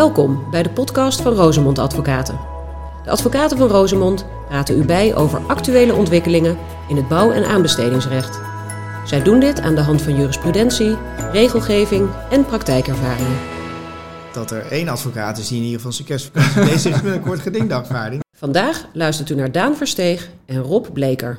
Welkom bij de podcast van Rosemond Advocaten. De advocaten van Rosemond praten u bij over actuele ontwikkelingen in het bouw- en aanbestedingsrecht. Zij doen dit aan de hand van jurisprudentie, regelgeving en praktijkervaringen. dat er één advocaat is die in ieder geval zijn kerstvakantie bezig is met een kort gedingdagvaarding. Vandaag luistert u naar Daan Versteeg en Rob Bleker.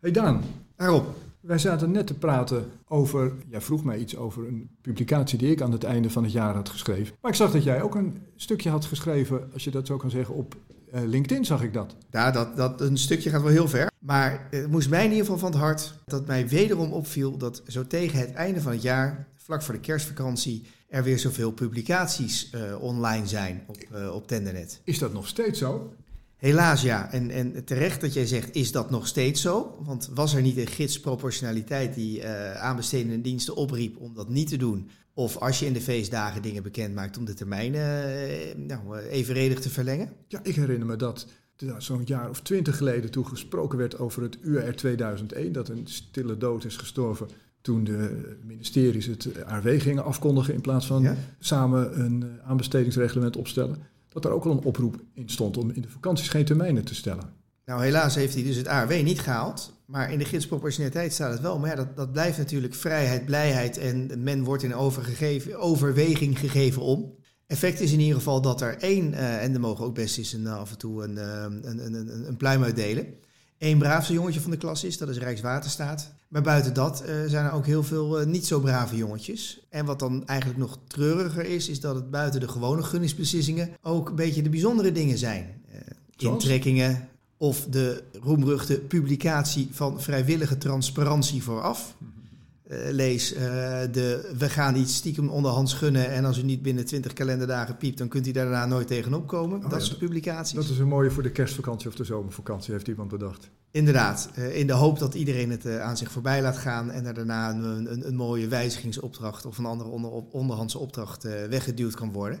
Hey Daan, Daarop. Wij zaten net te praten over, jij vroeg mij iets over een publicatie die ik aan het einde van het jaar had geschreven. Maar ik zag dat jij ook een stukje had geschreven, als je dat zo kan zeggen, op eh, LinkedIn zag ik dat. Ja, dat, dat een stukje gaat wel heel ver. Maar het moest mij in ieder geval van het hart dat mij wederom opviel dat zo tegen het einde van het jaar, vlak voor de kerstvakantie, er weer zoveel publicaties eh, online zijn op, eh, op Tendernet. Is dat nog steeds zo? Helaas ja, en, en terecht dat jij zegt, is dat nog steeds zo? Want was er niet een gids proportionaliteit die eh aanbestedende diensten opriep om dat niet te doen? Of als je in de feestdagen dingen bekend maakt om de termijnen eh, nou, eh, evenredig te verlengen? Ja, ik herinner me dat zo'n jaar of twintig geleden toen gesproken werd over het UR 2001, dat een stille dood is gestorven toen de ministeries het RW gingen afkondigen in plaats van Ja? samen een aanbestedingsreglement opstellen. Dat er ook al een oproep in stond om in de vakanties geen termijnen te stellen. Nou, helaas heeft hij dus het ARW niet gehaald. Maar in de gids proportionaliteit staat het wel. Maar ja, dat, dat blijft natuurlijk vrijheid, blijheid en men wordt in overgegeven, overweging gegeven om. Effect is in ieder geval dat er één, eh, en er mogen ook best eens een, af en toe een, eh, een, een, een, een pluim uitdelen. Eén braafste jongetje van de klas is, dat is Rijkswaterstaat. Maar buiten dat eh, zijn er ook heel veel eh, niet zo brave jongetjes. En wat dan eigenlijk nog treuriger is, is dat het buiten de gewone gunningsbeslissingen ook een beetje de bijzondere dingen zijn. Zoals? intrekkingen of de roemruchte publicatie van vrijwillige transparantie vooraf. Lees eh, de we gaan iets stiekem onderhands gunnen en als u niet binnen 20 kalenderdagen piept, dan kunt u daarna nooit tegenop komen. Oh dat ja, soort publicaties. Dat is een mooie voor de kerstvakantie of de zomervakantie, heeft iemand bedacht. Inderdaad, eh, in de hoop dat iedereen het eh, aan zich voorbij laat gaan en er daarna een, een, een mooie wijzigingsopdracht of een andere onder, onderhandse opdracht eh, weggeduwd kan worden.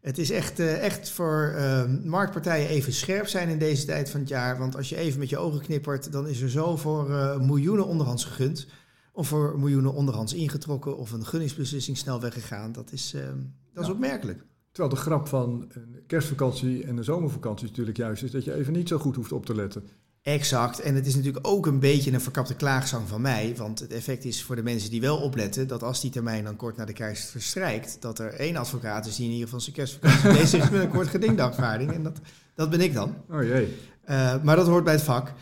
Het is echt, eh, echt voor eh, marktpartijen even scherp zijn in deze tijd van het jaar. Want als je even met je ogen knippert, dan is er zo voor eh, miljoenen onderhands gegund. Of voor miljoenen onderhands ingetrokken of een gunningsbeslissing snel weggegaan. Dat is, eh, dat is Ja. opmerkelijk. Terwijl de grap van een kerstvakantie en een zomervakantie natuurlijk juist is dat je even niet zo goed hoeft op te letten. Exact. En het is natuurlijk ook een beetje een verkapte klaagzang van mij. Want het effect is voor de mensen die wel opletten... dat als die termijn dan kort na de kerst verstrijkt... dat er één advocaat is die in ieder geval zijn kerstvakantie bezig is met een kort gedingdagvaarding. En dat, dat ben ik dan. Oh jee. Eh, maar dat hoort bij het vak.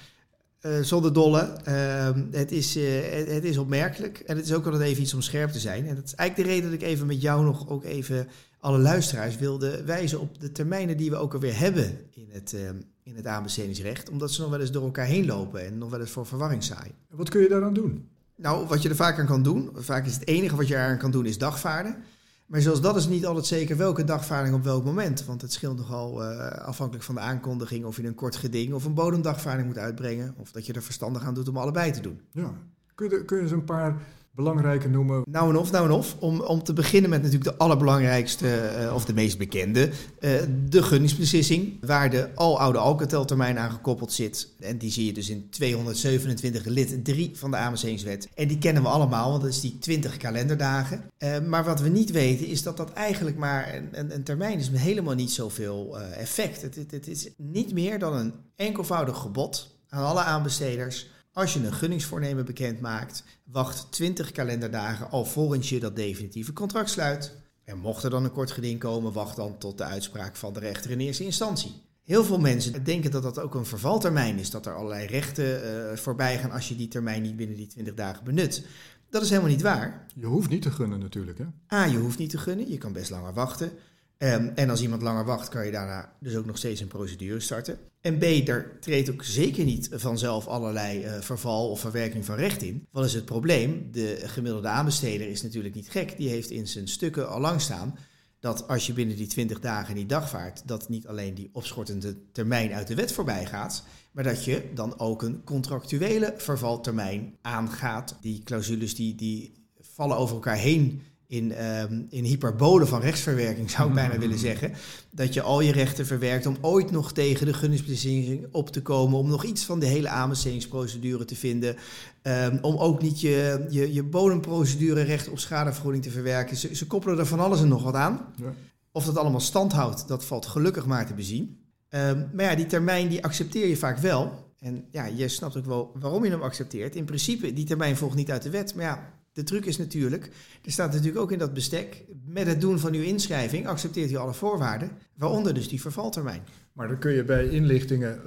Eh, zonder dolle. eh, het, is, eh, het, het is opmerkelijk. En het is ook altijd even iets om scherp te zijn. En dat is eigenlijk de reden dat ik even met jou nog ook even alle luisteraars wilde wijzen op de termijnen die we ook alweer hebben in het, eh, in het aanbestedingsrecht. Omdat ze nog wel eens door elkaar heen lopen en nog wel eens voor verwarring zaaien. En Wat kun je daaraan doen? Nou, wat je er vaak aan kan doen, vaak is het enige wat je eraan kan doen, is dagvaarden. Maar zelfs dat is niet altijd zeker welke dagvaarding op welk moment. Want het scheelt nogal eh, afhankelijk van de aankondiging of je een kort geding of een bodemdagvaarding moet uitbrengen. Of dat je er verstandig aan doet om allebei te doen. Ja. Kun je, kun je een paar belangrijke noemen? Nou en of, nou en of. Om, om te beginnen met natuurlijk de allerbelangrijkste, eh, of de meest bekende, eh, de gunningsbeslissing. Waar de aloude alcateltermijn aan gekoppeld zit. En die zie je dus in 227 lid 3 van de AMC-wet. En die kennen we allemaal, want dat is die 20 kalenderdagen. Eh, maar wat we niet weten is dat dat eigenlijk maar een, een, een termijn is met helemaal niet zoveel effect. Het, het, het is niet meer dan een enkelvoudig gebod aan alle aanbesteders. Als je een gunningsvoornemen bekend maakt, wacht 20 kalenderdagen alvorens je dat definitieve contract sluit. En mocht er dan een kort geding komen, wacht dan tot de uitspraak van de rechter in eerste instantie. Heel veel mensen denken dat dat ook een vervaltermijn is, dat er allerlei rechten eh, voorbij gaan als je die termijn niet binnen die 20 dagen benut. Dat is helemaal niet waar. Je hoeft niet te gunnen natuurlijk. Hè? A, je hoeft niet te gunnen, je kan best langer wachten. Ehm, en als iemand langer wacht, kan je daarna dus ook nog steeds een procedure starten. En B, er treedt ook zeker niet vanzelf allerlei eh, verval of verwerking van recht in. Wat is het probleem? De gemiddelde aanbesteder is natuurlijk niet gek. Die heeft in zijn stukken al lang staan dat als je binnen die 20 dagen niet dagvaart, dat niet alleen die opschortende termijn uit de wet voorbij gaat, maar dat je dan ook een contractuele vervaltermijn aangaat. Die clausules die, die vallen over elkaar heen in, ehm, in hyperbole van rechtsverwerking, zou ik bijna willen zeggen. Dat je al je rechten verwerkt om ooit nog tegen de gunningsbeslissing op te komen. Om nog iets van de hele aanbestedingsprocedure te vinden. ehm, om ook niet je, je, je bodemprocedure recht op schadevergoeding te verwerken. Ze, ze koppelen er van alles en nog wat aan. Ja. Of dat allemaal stand houdt, dat valt gelukkig maar te bezien. Ehm, maar ja, die termijn die accepteer je vaak wel. En ja, je snapt ook wel waarom je hem accepteert. In principe, die termijn volgt niet uit de wet. Maar ja, de truc is natuurlijk, er staat natuurlijk ook in dat bestek, met het doen van uw inschrijving accepteert u alle voorwaarden, waaronder dus die vervaltermijn. Maar dan kun je bij inlichtingen,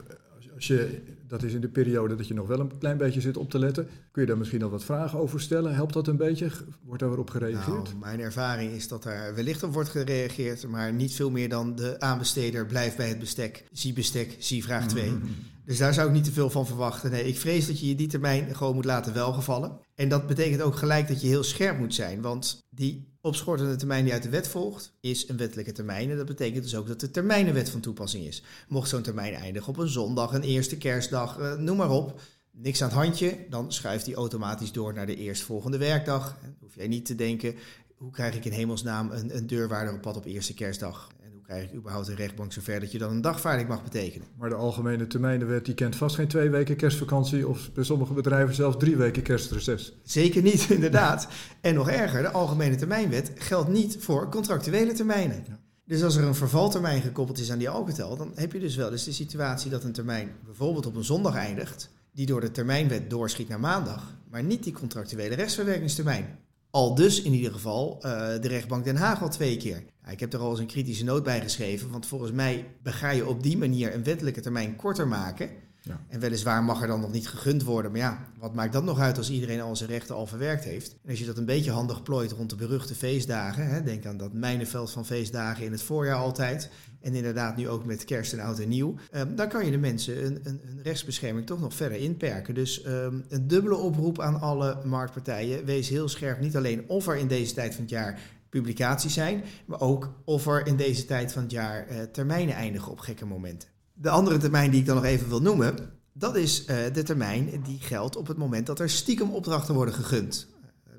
als je, dat is in de periode dat je nog wel een klein beetje zit op te letten, kun je daar misschien nog wat vragen over stellen? Helpt dat een beetje? Wordt daar weer op gereageerd? Nou, mijn ervaring is dat daar wellicht op wordt gereageerd, maar niet veel meer dan de aanbesteder blijft bij het bestek. Zie bestek, zie vraag 2. Dus daar zou ik niet te veel van verwachten. Nee, ik vrees dat je je die termijn gewoon moet laten welgevallen. En dat betekent ook gelijk dat je heel scherp moet zijn. Want die opschortende termijn die uit de wet volgt, is een wettelijke termijn. En dat betekent dus ook dat de termijnenwet van toepassing is. Mocht zo'n termijn eindigen op een zondag, een eerste kerstdag, eh, noem maar op. Niks aan het handje, dan schuift die automatisch door naar de eerstvolgende werkdag. Hoef jij niet te denken, hoe krijg ik in hemelsnaam een, een deurwaarder op pad op eerste kerstdag? krijg je überhaupt een rechtbank zover dat je dan een dagvaarding mag betekenen. Maar de algemene termijnenwet die kent vast geen twee weken kerstvakantie of bij sommige bedrijven zelfs drie weken kerstreces. Zeker niet, inderdaad. en nog erger, de algemene termijnwet geldt niet voor contractuele termijnen. Dus als er een vervaltermijn gekoppeld is aan die alcotel, dan heb je dus wel eens de situatie dat een termijn bijvoorbeeld op een zondag eindigt, die door de termijnwet doorschiet naar maandag, maar niet die contractuele rechtsverwerkingstermijn. Al dus in ieder geval uh, de rechtbank Den Haag al twee keer. Ik heb er al eens een kritische noot bij geschreven, want volgens mij ga je op die manier een wettelijke termijn korter maken. Ja. En weliswaar mag er dan nog niet gegund worden. Maar ja, wat maakt dat nog uit als iedereen al zijn rechten al verwerkt heeft? En als je dat een beetje handig plooit rond de beruchte feestdagen. Hè, denk aan dat mijnenveld van feestdagen in het voorjaar altijd. En inderdaad nu ook met kerst en oud en nieuw. Um, dan kan je de mensen een, een, een, rechtsbescherming toch nog verder inperken. Dus um, een dubbele oproep aan alle marktpartijen. Wees heel scherp, niet alleen of er in deze tijd van het jaar publicaties zijn, maar ook of er in deze tijd van het jaar uh, termijnen eindigen op gekke momenten. De andere termijn die ik dan nog even wil noemen, dat is uh, de termijn die geldt op het moment dat er stiekem opdrachten worden gegund.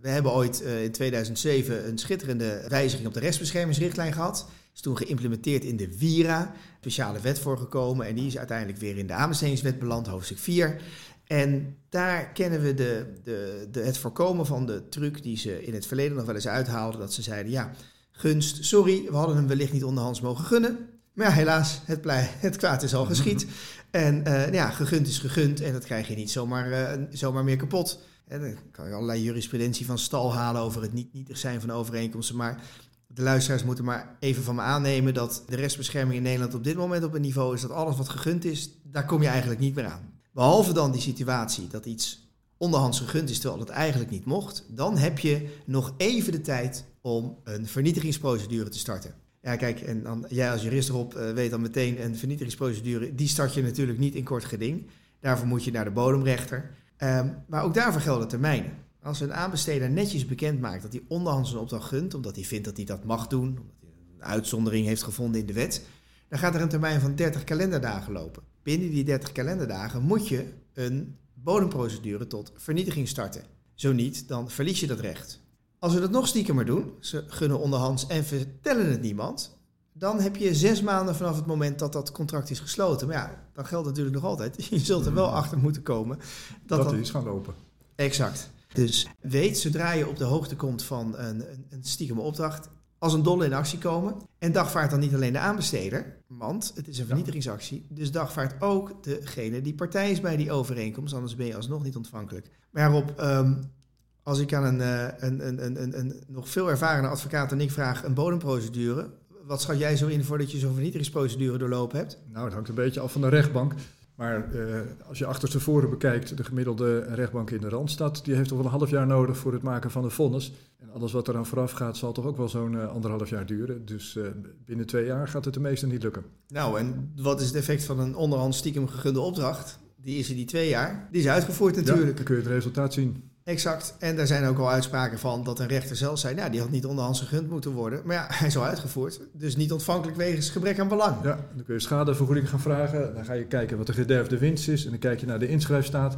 We hebben ooit uh, in 2007 een schitterende wijziging op de rechtsbeschermingsrichtlijn gehad. Is toen geïmplementeerd in de WIRA, speciale wet voorgekomen. En die is uiteindelijk weer in de aanbestedingswet beland, hoofdstuk 4. En daar kennen we de, de, de, het voorkomen van de truc die ze in het verleden nog wel eens uithaalden. Dat ze zeiden, ja, gunst, sorry, we hadden hem wellicht niet onderhands mogen gunnen. Maar ja, helaas, het, het kwaad is al geschied. En uh, ja, gegund is gegund en dat krijg je niet zomaar, uh, zomaar meer kapot. En dan kan je allerlei jurisprudentie van stal halen over het niet nietig zijn van overeenkomsten. Maar de luisteraars moeten maar even van me aannemen dat de rechtsbescherming in Nederland op dit moment op een niveau is dat alles wat gegund is, daar kom je eigenlijk niet meer aan. Behalve dan die situatie dat iets onderhands gegund is terwijl het eigenlijk niet mocht, dan heb je nog even de tijd om een vernietigingsprocedure te starten. Ja, kijk, en dan, jij als jurist erop uh, weet dan meteen een vernietigingsprocedure, die start je natuurlijk niet in kort geding. Daarvoor moet je naar de bodemrechter. Um, maar ook daarvoor gelden termijnen. Als een aanbesteder netjes bekend maakt dat hij onderhands een opdracht gunt, omdat hij vindt dat hij dat mag doen, omdat hij een uitzondering heeft gevonden in de wet, dan gaat er een termijn van 30 kalenderdagen lopen. Binnen die 30 kalenderdagen moet je een bodemprocedure tot vernietiging starten. Zo niet, dan verlies je dat recht. Als we dat nog stiekemer doen, ze gunnen onderhands en vertellen het niemand, dan heb je zes maanden vanaf het moment dat dat contract is gesloten. Maar ja, dan geldt natuurlijk nog altijd. Je zult er wel achter moeten komen. Dat, dat dan... is gaan lopen. Exact. Dus weet, zodra je op de hoogte komt van een, een, een stiekeme opdracht, als een dolle in actie komen. En dagvaart dan niet alleen de aanbesteder, want het is een vernietigingsactie. Dus dagvaart ook degene die partij is bij die overeenkomst, anders ben je alsnog niet ontvankelijk. Maar um, als ik aan een, uh, een, een, een, een, nog veel ervarende advocaat en ik vraag een bodemprocedure, wat schat jij zo in voordat je zo'n vernietigingsprocedure doorlopen hebt? Nou, het hangt een beetje af van de rechtbank. Maar uh, als je achterstevoren bekijkt, de gemiddelde rechtbank in de Randstad, die heeft toch wel een half jaar nodig voor het maken van een vonnis. En alles wat eraan vooraf gaat, zal toch ook wel zo'n uh, anderhalf jaar duren. Dus uh, binnen twee jaar gaat het de meeste niet lukken. Nou, en wat is het effect van een onderhand stiekem gegunde opdracht? Die is er die twee jaar. Die is uitgevoerd natuurlijk. Ja, dan kun je het resultaat zien. Exact. En daar zijn ook al uitspraken van dat een rechter zelf zei, nou, die had niet onderhands gegund moeten worden. Maar ja, hij is al uitgevoerd. Dus niet ontvankelijk wegens gebrek aan belang. Ja, dan kun je schadevergoeding gaan vragen. Dan ga je kijken wat de gederfde winst is. En dan kijk je naar de inschrijfstaat.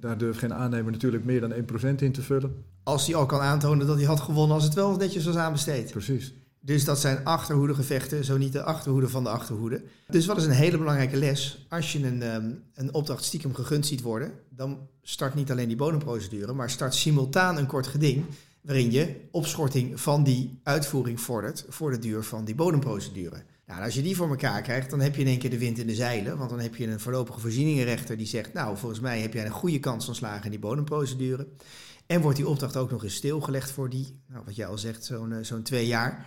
Daar durft geen aannemer natuurlijk meer dan 1% in te vullen. Als hij al kan aantonen dat hij had gewonnen als het wel netjes was aanbesteed. Precies. Dus dat zijn achterhoedegevechten, zo niet de achterhoede van de achterhoede. Dus wat is een hele belangrijke les? Als je een, um, een opdracht stiekem gegund ziet worden, dan start niet alleen die bodemprocedure, maar start simultaan een kort geding waarin je opschorting van die uitvoering vordert voor de duur van die bodemprocedure. Nou, als je die voor elkaar krijgt, dan heb je in één keer de wind in de zeilen. Want dan heb je een voorlopige voorzieningenrechter die zegt, nou, volgens mij heb jij een goede kans van slagen in die bodemprocedure. En wordt die opdracht ook nog eens stilgelegd voor die, nou, wat jij al zegt, zo'n zo'n twee jaar.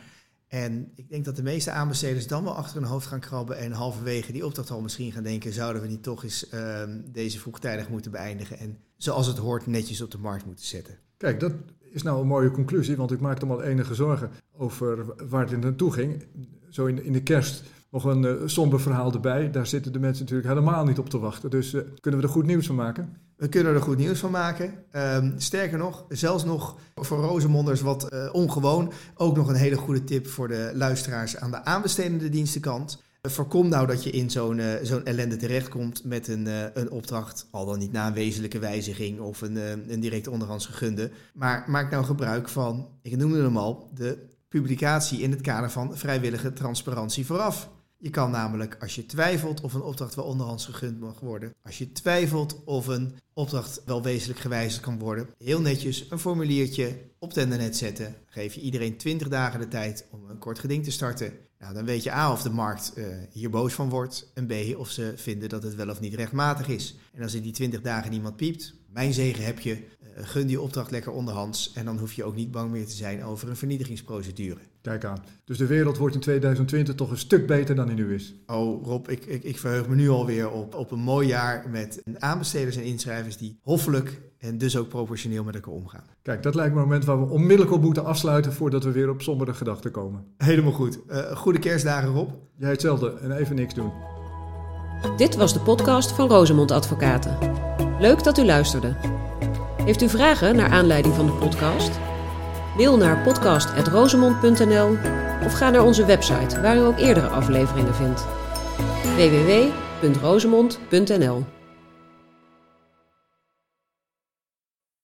En ik denk dat de meeste aanbesteders dan wel achter hun hoofd gaan krabben en halverwege die opdracht al misschien gaan denken, zouden we niet toch eens uh, deze vroegtijdig moeten beëindigen en zoals het hoort netjes op de markt moeten zetten. Kijk, dat is nou een mooie conclusie, want ik maakte me al enige zorgen over waar in naartoe ging. Zo in, in de kerst nog een uh, somber verhaal erbij. Daar zitten de mensen natuurlijk helemaal niet op te wachten. Dus uh, kunnen we er goed nieuws van maken? We kunnen er goed nieuws van maken. Um, sterker nog, zelfs nog voor Rosemonders wat uh, ongewoon. Ook nog een hele goede tip voor de luisteraars aan de aanbestedende dienstenkant. Voorkom nou dat je in zo'n ellende terechtkomt met een, een opdracht, al dan niet na een wezenlijke wijziging of een, een direct onderhands gegunde. Maar maak nou gebruik van, ik noemde hem al, de publicatie in het kader van vrijwillige transparantie vooraf. Je kan namelijk, als je twijfelt of een opdracht wel onderhands gegund mag worden, als je twijfelt of een opdracht wel wezenlijk gewijzigd kan worden, heel netjes een formuliertje op Tendernet zetten. Geef je iedereen 20 dagen de tijd om een kort geding te starten. Nou, dan weet je A of de markt uh, hier boos van wordt en B of ze vinden dat het wel of niet rechtmatig is. En als in die 20 dagen niemand piept, mijn zegen heb je, gun die opdracht lekker onderhands en dan hoef je ook niet bang meer te zijn over een vernietigingsprocedure. Kijk aan. Dus de wereld wordt in 2020 toch een stuk beter dan die nu is. Oh Rob, ik, ik, ik verheug me nu alweer op, op een mooi jaar met aanbesteders en inschrijvers die hoffelijk en dus ook proportioneel met elkaar omgaan. Kijk, dat lijkt me een moment waar we onmiddellijk op moeten afsluiten voordat we weer op sombere gedachten komen. Helemaal goed. Uh, goede kerstdagen Rob. Jij hetzelfde en even niks doen. Dit was de podcast van Rosemond Advocaten. Leuk dat u luisterde. Heeft u vragen naar aanleiding van de podcast? Mail naar podcast.rosemond.nl of ga naar onze website waar u ook eerdere afleveringen vindt. www.rosemond.nl